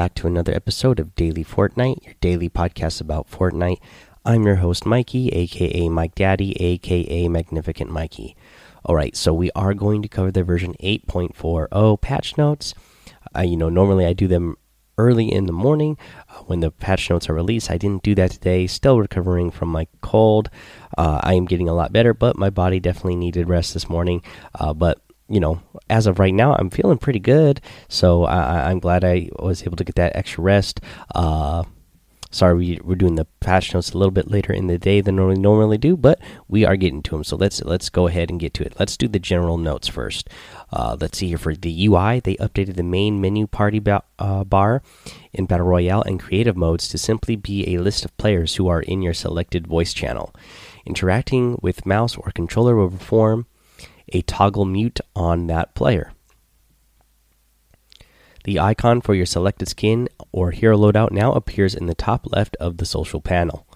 Back to another episode of Daily Fortnite, your daily podcast about Fortnite. I'm your host, Mikey, aka Mike Daddy, aka Magnificent Mikey. All right, so we are going to cover the version 8.40 patch notes. Uh, you know, normally I do them early in the morning uh, when the patch notes are released. I didn't do that today. Still recovering from my cold. Uh, I am getting a lot better, but my body definitely needed rest this morning. Uh, but you know, as of right now, I'm feeling pretty good. So I, am glad I was able to get that extra rest. Uh, sorry, we, we're doing the patch notes a little bit later in the day than we normally do, but we are getting to them. So let's let's go ahead and get to it. Let's do the general notes first. Uh, let's see here for the UI. They updated the main menu party ba uh, bar in Battle Royale and creative modes to simply be a list of players who are in your selected voice channel. Interacting with mouse or controller will perform a toggle mute on that player. The icon for your selected skin or hero loadout now appears in the top left of the social panel.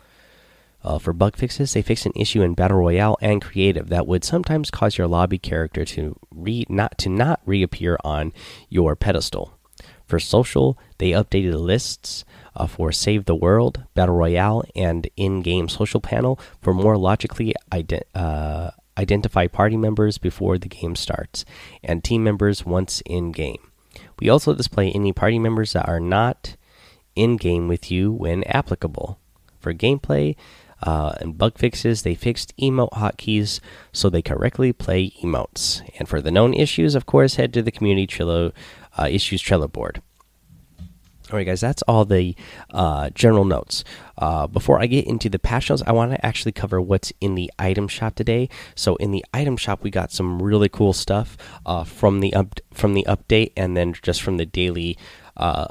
Uh, for bug fixes, they fixed an issue in Battle Royale and Creative that would sometimes cause your lobby character to re not to not reappear on your pedestal. For social, they updated the lists uh, for Save the World, Battle Royale, and in-game social panel for more logically ident uh, identify party members before the game starts, and team members once in game. We also display any party members that are not in game with you when applicable. For gameplay uh, and bug fixes, they fixed emote hotkeys so they correctly play emotes. And for the known issues, of course, head to the community Trello uh, issues Trello board. All right, guys, that's all the uh, general notes. Uh, before I get into the patch notes, I want to actually cover what's in the item shop today. So, in the item shop, we got some really cool stuff uh, from the up from the update, and then just from the daily uh,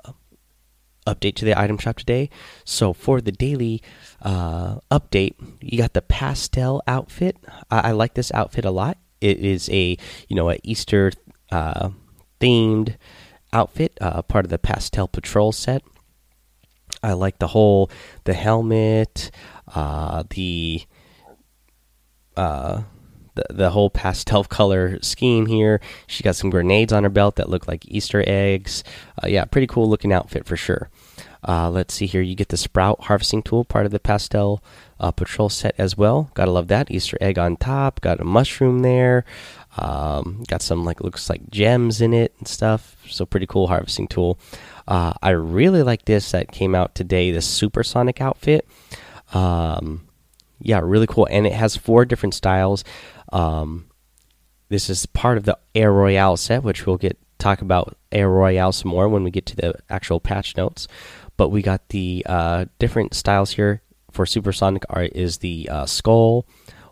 update to the item shop today. So, for the daily uh, update, you got the pastel outfit. I, I, like this outfit a lot. It is a you know a Easter uh, themed outfit, uh, part of the Pastel Patrol set. I like the whole the helmet, uh, the uh, the the whole pastel color scheme here. She got some grenades on her belt that look like Easter eggs. Uh, yeah, pretty cool looking outfit for sure. Uh, let's see here. You get the sprout harvesting tool, part of the pastel uh, patrol set as well. Gotta love that Easter egg on top. Got a mushroom there. Um, got some like looks like gems in it and stuff. So pretty cool harvesting tool. Uh, I really like this that came out today. The supersonic outfit. Um, yeah, really cool, and it has four different styles. Um, this is part of the Air Royale set, which we'll get talk about Air Royale some more when we get to the actual patch notes. But we got the uh, different styles here for supersonic. Art is the uh, skull,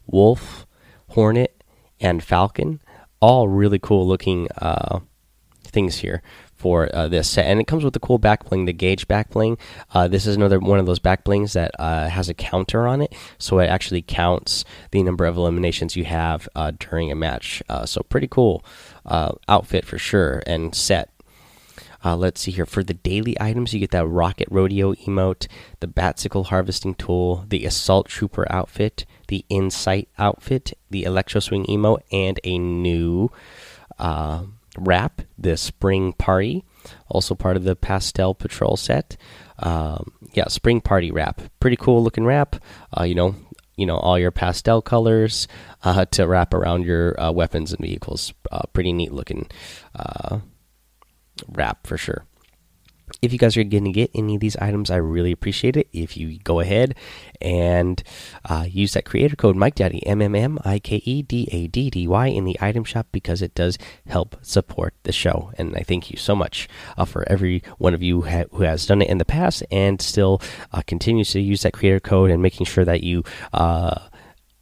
wolf, hornet, and Falcon. All really cool looking uh, things here for uh, this set, and it comes with the cool back bling, the gauge back bling. Uh, this is another one of those back blings that uh, has a counter on it, so it actually counts the number of eliminations you have during a match. So pretty cool outfit for sure, and set. Let's see here for the daily items. You get that rocket rodeo emote, the batsickle harvesting tool, the assault trooper outfit, the Insight outfit, the Electro Swing emote, and a new uh, wrap, the Spring Party, also part of the Pastel Patrol set. Um, yeah, Spring Party wrap, pretty cool looking wrap. Uh, you know, you know all your pastel colors uh, to wrap around your uh, weapons and vehicles. Uh, pretty neat looking uh, wrap for sure if you guys are going to get any of these items, I really appreciate it. If you go ahead and uh, use that creator code Mike Daddy M M M I K E D A D D Y in the item shop because it does help support the show. And I thank you so much uh, for every one of you ha who has done it in the past and still uh, continues to use that creator code and making sure that you uh,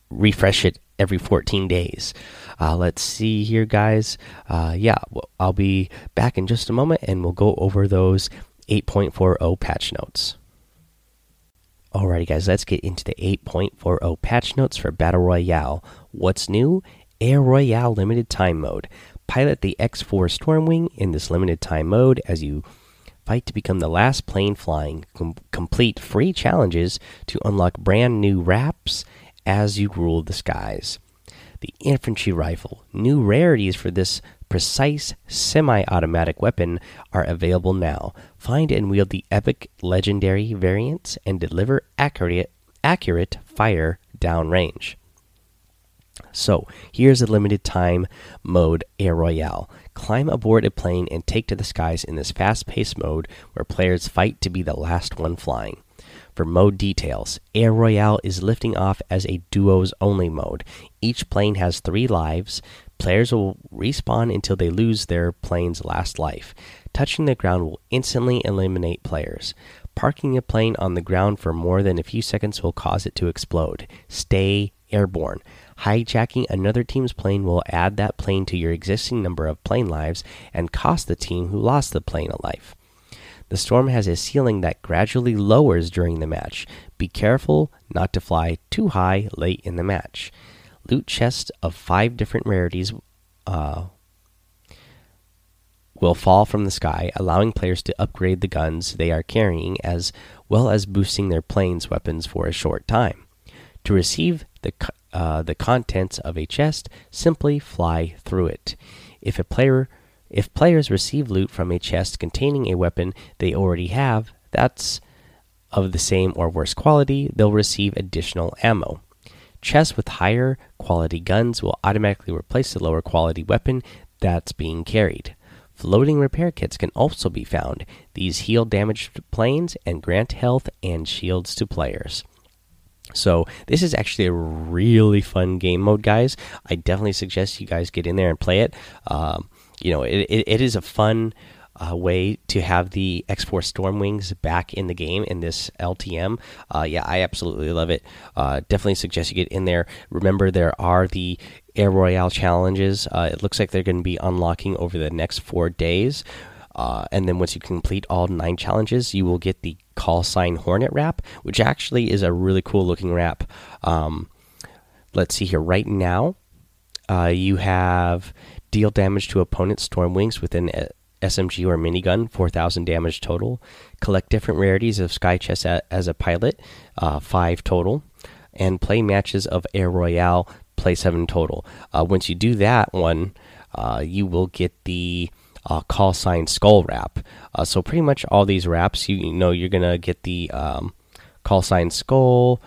refresh it every 14 days. Uh, let's see here, guys. Uh, yeah, I'll be back in just a moment and we'll go over those 8.40 patch notes. Alrighty, guys, let's get into the 8.40 patch notes for Battle Royale. What's new? Air Royale Limited Time Mode. Pilot the X4 Stormwing in this limited time mode as you fight to become the last plane flying. Com complete free challenges to unlock brand new wraps as you rule the skies. The Infantry Rifle. New rarities for this precise semi automatic weapon are available now. Find and wield the epic legendary variants and deliver accurate, accurate fire downrange. So, here's a limited time mode Air Royale. Climb aboard a plane and take to the skies in this fast paced mode where players fight to be the last one flying. For mode details, Air Royale is lifting off as a duos only mode. Each plane has three lives. Players will respawn until they lose their plane's last life. Touching the ground will instantly eliminate players. Parking a plane on the ground for more than a few seconds will cause it to explode. Stay airborne. Hijacking another team's plane will add that plane to your existing number of plane lives and cost the team who lost the plane a life. The storm has a ceiling that gradually lowers during the match. Be careful not to fly too high late in the match. Loot chests of five different rarities uh, will fall from the sky, allowing players to upgrade the guns they are carrying as well as boosting their plane's weapons for a short time. To receive the uh, the contents of a chest, simply fly through it. If a player if players receive loot from a chest containing a weapon they already have that's of the same or worse quality, they'll receive additional ammo. Chests with higher quality guns will automatically replace the lower quality weapon that's being carried. Floating repair kits can also be found. These heal damaged planes and grant health and shields to players. So this is actually a really fun game mode, guys. I definitely suggest you guys get in there and play it. Um, you know, it, it, it is a fun uh, way to have the X4 Stormwings back in the game in this LTM. Uh, yeah, I absolutely love it. Uh, definitely suggest you get in there. Remember, there are the Air Royale challenges. Uh, it looks like they're going to be unlocking over the next four days. Uh, and then once you complete all nine challenges, you will get the call sign Hornet wrap, which actually is a really cool looking wrap. Um, let's see here. Right now, uh, you have deal damage to opponent storm wings with an SMG or minigun, 4,000 damage total. Collect different rarities of Sky Chest as a pilot, uh, 5 total. And play matches of Air Royale, play 7 total. Uh, once you do that one, uh, you will get the uh, call sign skull wrap. Uh, so pretty much all these wraps, you, you know, you're gonna get the um, call sign skull,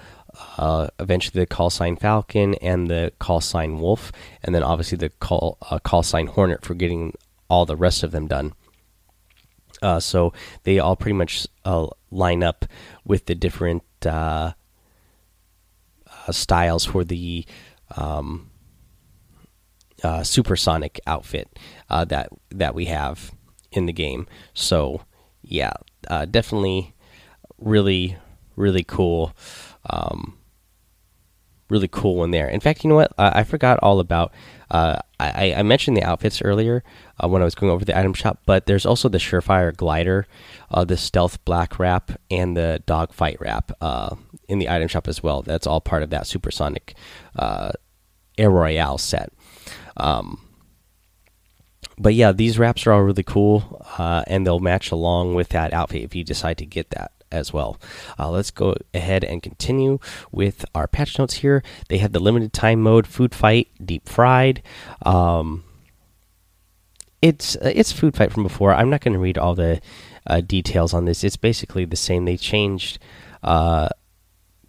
uh, eventually the call sign falcon, and the call sign wolf, and then obviously the call uh, call sign hornet for getting all the rest of them done. Uh, so they all pretty much uh, line up with the different styles for the um, uh, supersonic outfit uh, that that we have in the game. So yeah, uh, definitely really really cool. Um, really cool one there. In fact, you know what? I forgot all about. Uh, I, I, mentioned the outfits earlier uh, when I was going over the item shop, but there's also the Surefire glider, uh, the stealth black wrap, and the dogfight wrap uh, in the item shop as well. That's all part of that supersonic uh, Air Royale set. Um, but yeah, these wraps are all really cool, uh, and they'll match along with that outfit if you decide to get that as well. Uh, let's go ahead and continue with our patch notes here. They have the limited time mode, food fight, deep fried. Um, it's uh, it's food fight from before. I'm not going to read all the uh, details on this. It's basically the same. They changed uh,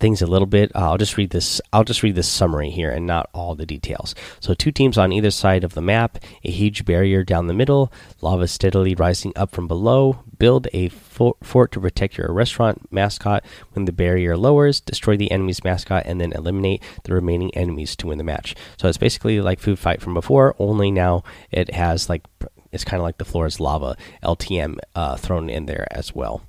things a little bit. Uh, I'll just read this. I'll just read this summary here and not all the details. So, two teams on either side of the map, a huge barrier down the middle, lava steadily rising up from below. Build a fort to protect your restaurant mascot when the barrier lowers. Destroy the enemy's mascot and then eliminate the remaining enemies to win the match. So it's basically like food fight from before, only now it has like it's kind of like the floor is lava LTM uh, thrown in there as well.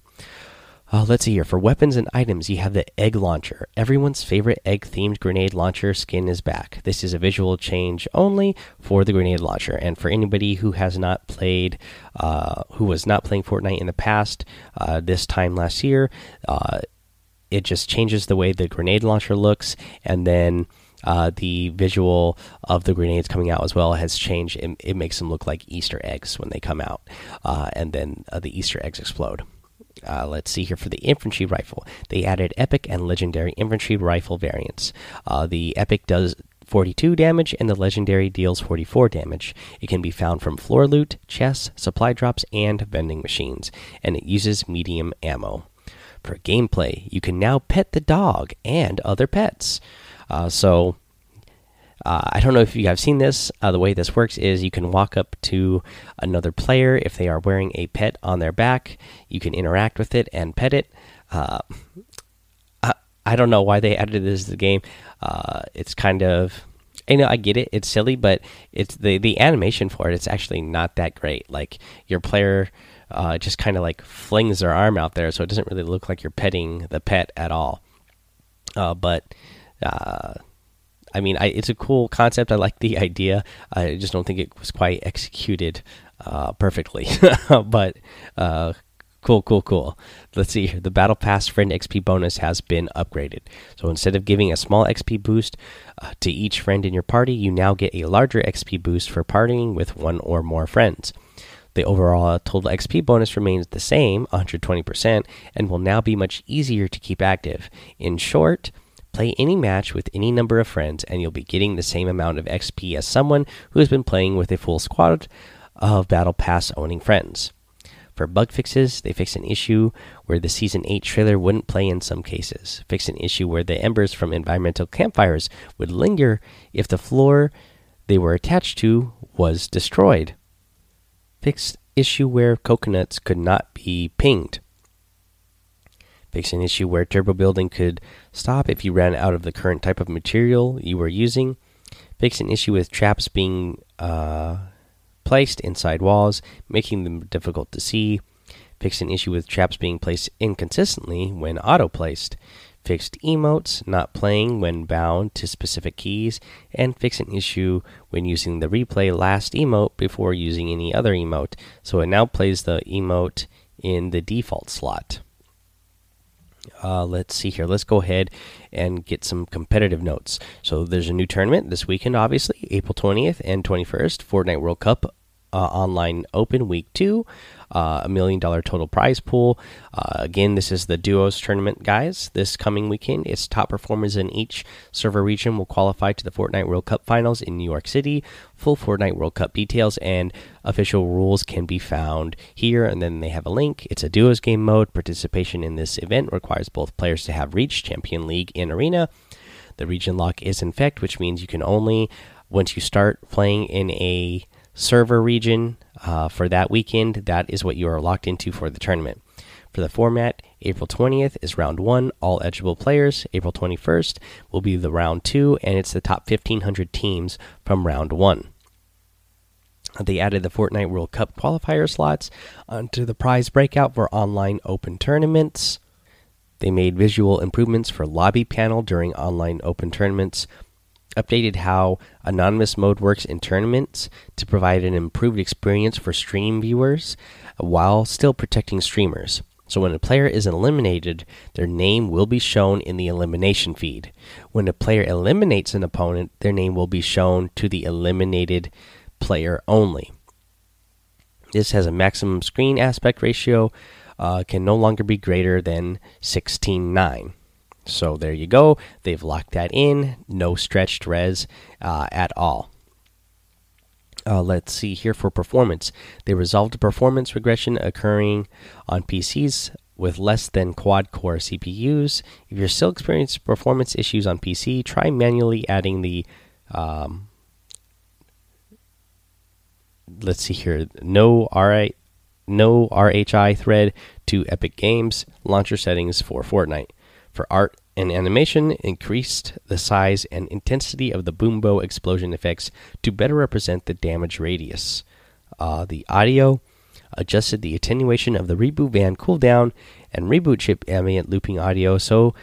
Uh, let's see here. For weapons and items, you have the egg launcher. Everyone's favorite egg themed grenade launcher skin is back. This is a visual change only for the grenade launcher. And for anybody who has not played, uh, who was not playing Fortnite in the past, uh, this time last year, uh, it just changes the way the grenade launcher looks. And then. Uh, the visual of the grenades coming out as well has changed. It, it, makes them look like Easter eggs when they come out, uh, and then the Easter eggs explode. Uh, let's see here for the infantry rifle. They added epic and legendary infantry rifle variants. Uh, the epic does 42 damage, and the legendary deals 44 damage. It can be found from floor loot, chests, supply drops, and vending machines, and it uses medium ammo. For gameplay, you can now pet the dog and other pets. Uh, so, uh, I don't know if you have seen this. Uh, the way this works is you can walk up to another player if they are wearing a pet on their back. You can interact with it and pet it. Uh, I don't know why they added this to the game. Uh, it's kind of, you know, I get it. It's silly, but it's the the animation for it. It's actually not that great. Like your player uh, just kind of like flings their arm out there, so it doesn't really look like you're petting the pet at all. Uh, but I mean, I, it's a cool concept. I like the idea. I just don't think it was quite executed uh, perfectly. but uh, Cool, cool, cool. Let's see here. The Battle Pass Friend XP bonus has been upgraded. So instead of giving a small XP boost uh, to each friend in your party, you now get a larger XP boost for partying with one or more friends. The overall total XP bonus remains the same, 120%, and will now be much easier to keep active. In short, play any match with any number of friends, and you'll be getting the same amount of XP as someone who has been playing with a full squad of Battle Pass owning friends. For bug fixes, they fixed an issue where the Season 8 trailer wouldn't play in some cases. Fixed an issue where the embers from environmental campfires would linger if the floor they were attached to was destroyed. Fixed issue where coconuts could not be pinged. Fixed an issue where turbo building could stop if you ran out of the current type of material you were using. fix an issue with traps being uh, placed inside walls, making them difficult to see. fix an issue with traps being placed inconsistently when auto placed. Fixed emotes not playing when bound to specific keys. And fix an issue when using the replay last emote before using any other emote. So it now plays the emote in the default slot. Uh, let's see here. Let's go ahead and get some competitive notes. So there's a new tournament this weekend, obviously, April 20th and 21st, Fortnite World Cup uh, Online Open Week 2 uh, a million dollar total prize pool. Uh, again, this is the duos tournament, guys. This coming weekend, its top performers in each server region will qualify to the Fortnite World Cup finals in New York City. Full Fortnite World Cup details and official rules can be found here, and then they have a link. It's a duos game mode. Participation in this event requires both players to have reached Champion League in Arena. The region lock is in effect, which means you can only, once you start playing in a server region uh, for that weekend. That is what you are locked into for the tournament. For the format, April 20th is round one, all eligible players. April 21st will be the round two, and it's the top 1,500 teams from round one. They added the Fortnite World Cup qualifier slots onto the prize breakout for online open tournaments. They made visual improvements for lobby panel during online open tournaments, updated how anonymous mode works in tournaments to provide an improved experience for stream viewers while still protecting streamers. So when a player is eliminated, their name will be shown in the elimination feed. When a player eliminates an opponent, their name will be shown to the eliminated player only. This has a maximum screen aspect ratio, uh, can no longer be greater than 16:9. So there you go. They've locked that in. No stretched res uh, at all. Uh, let's see here for performance. They resolved performance regression occurring on PCs with less than quad core CPUs. If you're still experiencing performance issues on PC, try manually adding the. Um, let's see here. No RI, no RHI thread to Epic Games launcher settings for Fortnite for art and animation increased the size and intensity of the boom bow explosion effects to better represent the damage radius. Uh, the audio adjusted the attenuation of the reboot van cooldown and reboot chip ambient looping audio so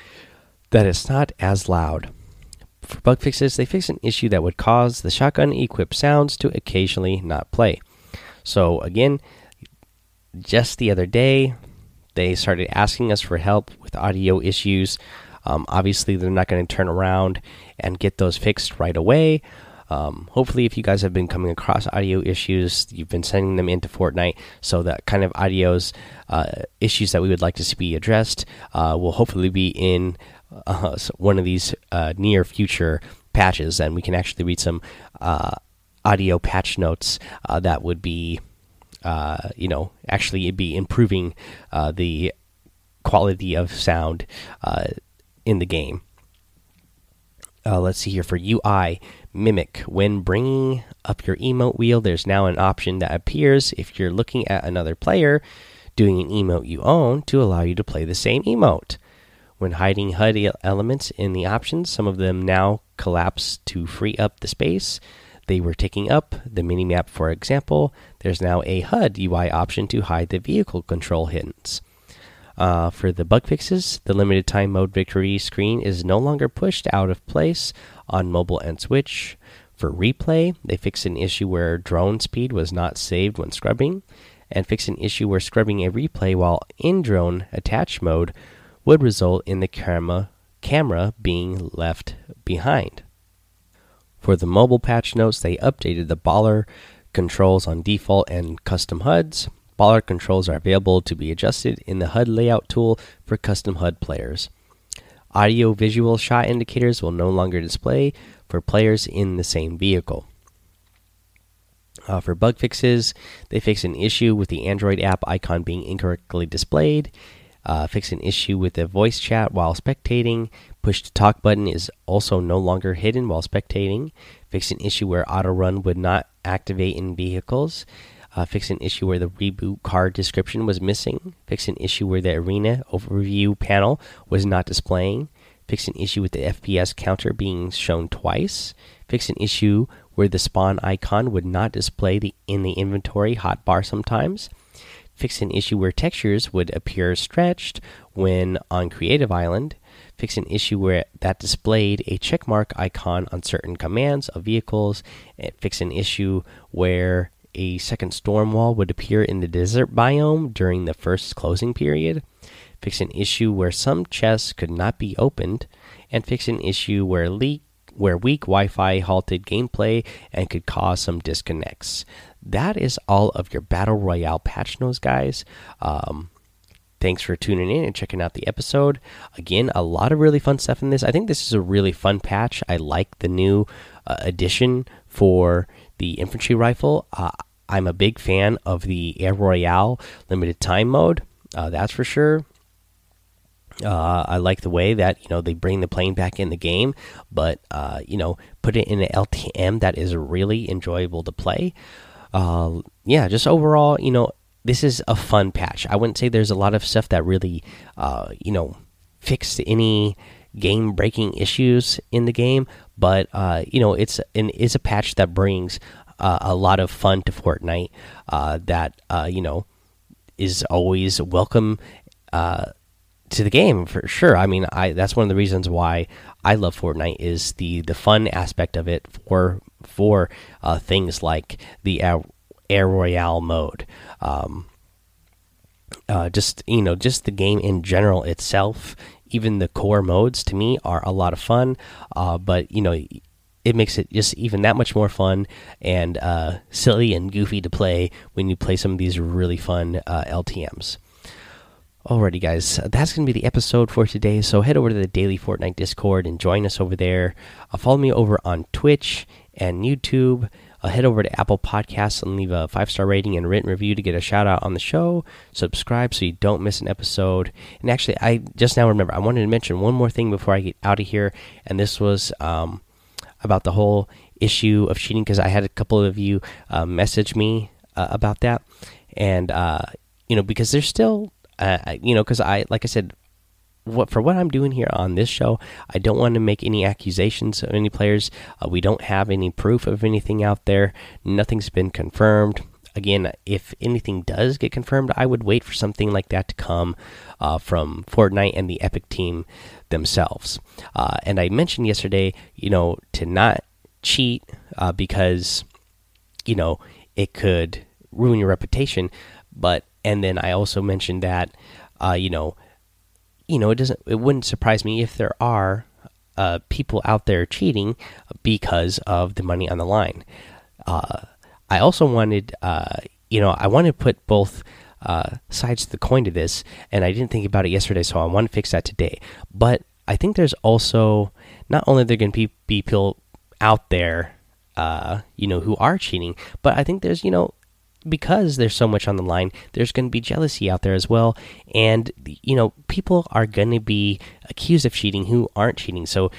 that it's not as loud. For bug fixes, they fixed an issue that would cause the shotgun equipped sounds to occasionally not play. So, again, just the other day, they started asking us for help with audio issues. Um, obviously, they're not going to turn around and get those fixed right away. Um, hopefully, if you guys have been coming across audio issues, you've been sending them into Fortnite, so that kind of audio's uh, issues that we would like to see be addressed uh, will hopefully be in uh, one of these uh, near future patches, and we can actually read some uh, audio patch notes uh, that would be, uh, you know, actually be improving uh, the quality of sound uh, in the game. Uh, let's see here for UI Mimic. When bringing up your emote wheel, there's now an option that appears if you're looking at another player doing an emote you own to allow you to play the same emote. When hiding HUD elements in the options, some of them now collapse to free up the space they were taking up. The minimap, for example, there's now a HUD UI option to hide the vehicle control hints. Uh, for the bug fixes, the limited time mode victory screen is no longer pushed out of place on mobile and Switch. For replay, they fixed an issue where drone speed was not saved when scrubbing, and fixed an issue where scrubbing a replay while in drone attach mode would result in the camera camera being left behind. For the mobile patch notes, they updated the baller controls on default and custom HUDs. Baller controls are available to be adjusted in the HUD layout tool for custom HUD players. Audio visual shot indicators will no longer display for players in the same vehicle. Uh, for bug fixes, they fix an issue with the Android app icon being incorrectly displayed uh, fix an issue with the voice chat while spectating. Push to talk button is also no longer hidden while spectating. Fix an issue where auto run would not activate in vehicles. Uh, fix an issue where the reboot card description was missing. Fix an issue where the arena overview panel was not displaying. Fix an issue with the FPS counter being shown twice. Fix an issue where the spawn icon would not display the, in the inventory hotbar sometimes fix an issue where textures would appear stretched when on Creative Island, fix an issue where that displayed a checkmark icon on certain commands of vehicles, fix an issue where a second storm wall would appear in the desert biome during the first closing period, fix an issue where some chests could not be opened, and fix an issue where leak where weak Wi-Fi halted gameplay and could cause some disconnects that is all of your battle royale patch notes, guys. Um, thanks for tuning in and checking out the episode. Again, a lot of really fun stuff in this. I think this is a really fun patch. I like the new uh, addition for the infantry rifle. Uh, I'm a big fan of the Air Royale limited time mode. Uh, that's for sure. Uh, I like the way that you know they bring the plane back in the game, but uh, you know put it in an LTM that is really enjoyable to play uh, yeah, just overall, you know, this is a fun patch. I wouldn't say there's a lot of stuff that really, uh, you know, fixed any game breaking issues in the game, but uh, you know, it's an is a patch that brings uh, a lot of fun to Fortnite. Uh, that uh, you know is always welcome uh, to the game for sure. I mean, I that's one of the reasons why I love Fortnite is the the fun aspect of it for for uh, things like the Air Royale mode. Um, uh, just you know, just the game in general itself, even the core modes to me are a lot of fun. Uh, but you know, it makes it just even that much more fun and uh, silly and goofy to play when you play some of these really fun uh, LTM's. Alrighty, guys, that's going to be the episode for today. So head over to the Daily Fortnite Discord and join us over there. Uh, follow me over on Twitch and YouTube. Uh, head over to Apple Podcasts and leave a five star rating and written review to get a shout out on the show. Subscribe so you don't miss an episode. And actually, I just now remember I wanted to mention one more thing before I get out of here, and this was um, about the whole issue of cheating because I had a couple of you uh, message me uh, about that, and uh, you know because there's still uh, you know, because I, like I said, what for what I'm doing here on this show, I don't want to make any accusations of any players. Uh, we don't have any proof of anything out there. Nothing's been confirmed. Again, if anything does get confirmed, I would wait for something like that to come uh, from Fortnite and the Epic team themselves. Uh, and I mentioned yesterday, you know, to not cheat uh, because, you know, it could ruin your reputation. But and then I also mentioned that, uh, you know, you know, it doesn't, it wouldn't surprise me if there are uh, people out there cheating because of the money on the line. Uh, I also wanted, uh, you know, I want to put both uh, sides of the coin to this, and I didn't think about it yesterday, so I want to fix that today. But I think there's also not only there going to be, be people out there, uh, you know, who are cheating. But I think there's, you know, because there's so much on the line, there's going to be jealousy out there as well. And, you know, people are going to be accused of cheating who aren't cheating. So,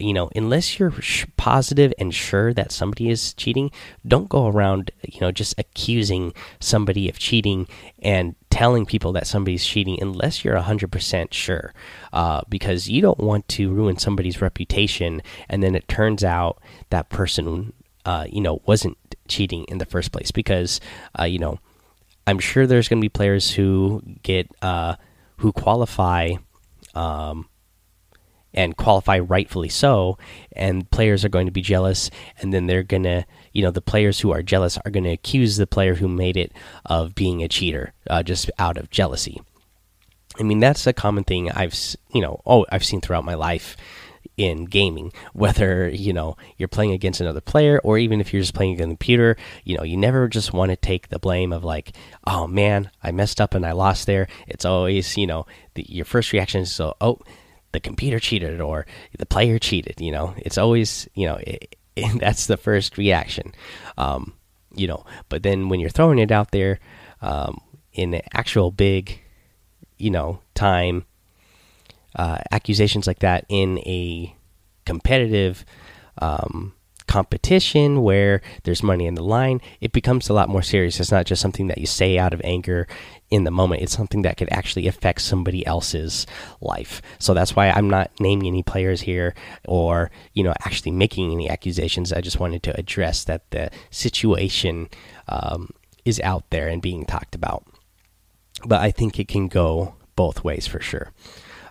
you know, unless you're positive and sure that somebody is cheating, don't go around, you know, just accusing somebody of cheating and telling people that somebody's cheating unless you're 100% sure. Uh, because you don't want to ruin somebody's reputation and then it turns out that person, uh, you know, wasn't cheating in the first place. Because, uh, you know, I'm sure there's going to be players who get, uh, who qualify. Um, and qualify rightfully so and players are going to be jealous and then they're going to you know the players who are jealous are going to accuse the player who made it of being a cheater uh, just out of jealousy i mean that's a common thing i've you know oh i've seen throughout my life in gaming whether you know you're playing against another player or even if you're just playing a computer you know you never just want to take the blame of like oh man i messed up and i lost there it's always you know the, your first reaction is so oh the computer cheated or the player cheated. You know, it's always you know it, it, that's the first reaction. Um, you know, but then when you're throwing it out there um, in actual big, you know, time uh, accusations like that in a competitive um, competition where there's money in the line, it becomes a lot more serious. It's not just something that you say out of anger in the moment. It's something that could actually affect somebody else's life. So that's why I'm not naming any players here or, you know, actually making any accusations. I just wanted to address that the situation um, is out there and being talked about. But I think it can go both ways for sure.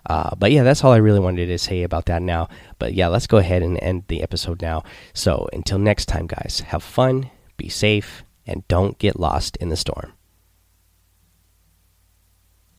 Uh, but yeah, that's all I really wanted to say about that now. But yeah, let's go ahead and end the episode now. So until next time, guys, have fun, be safe, and don't get lost in the storm.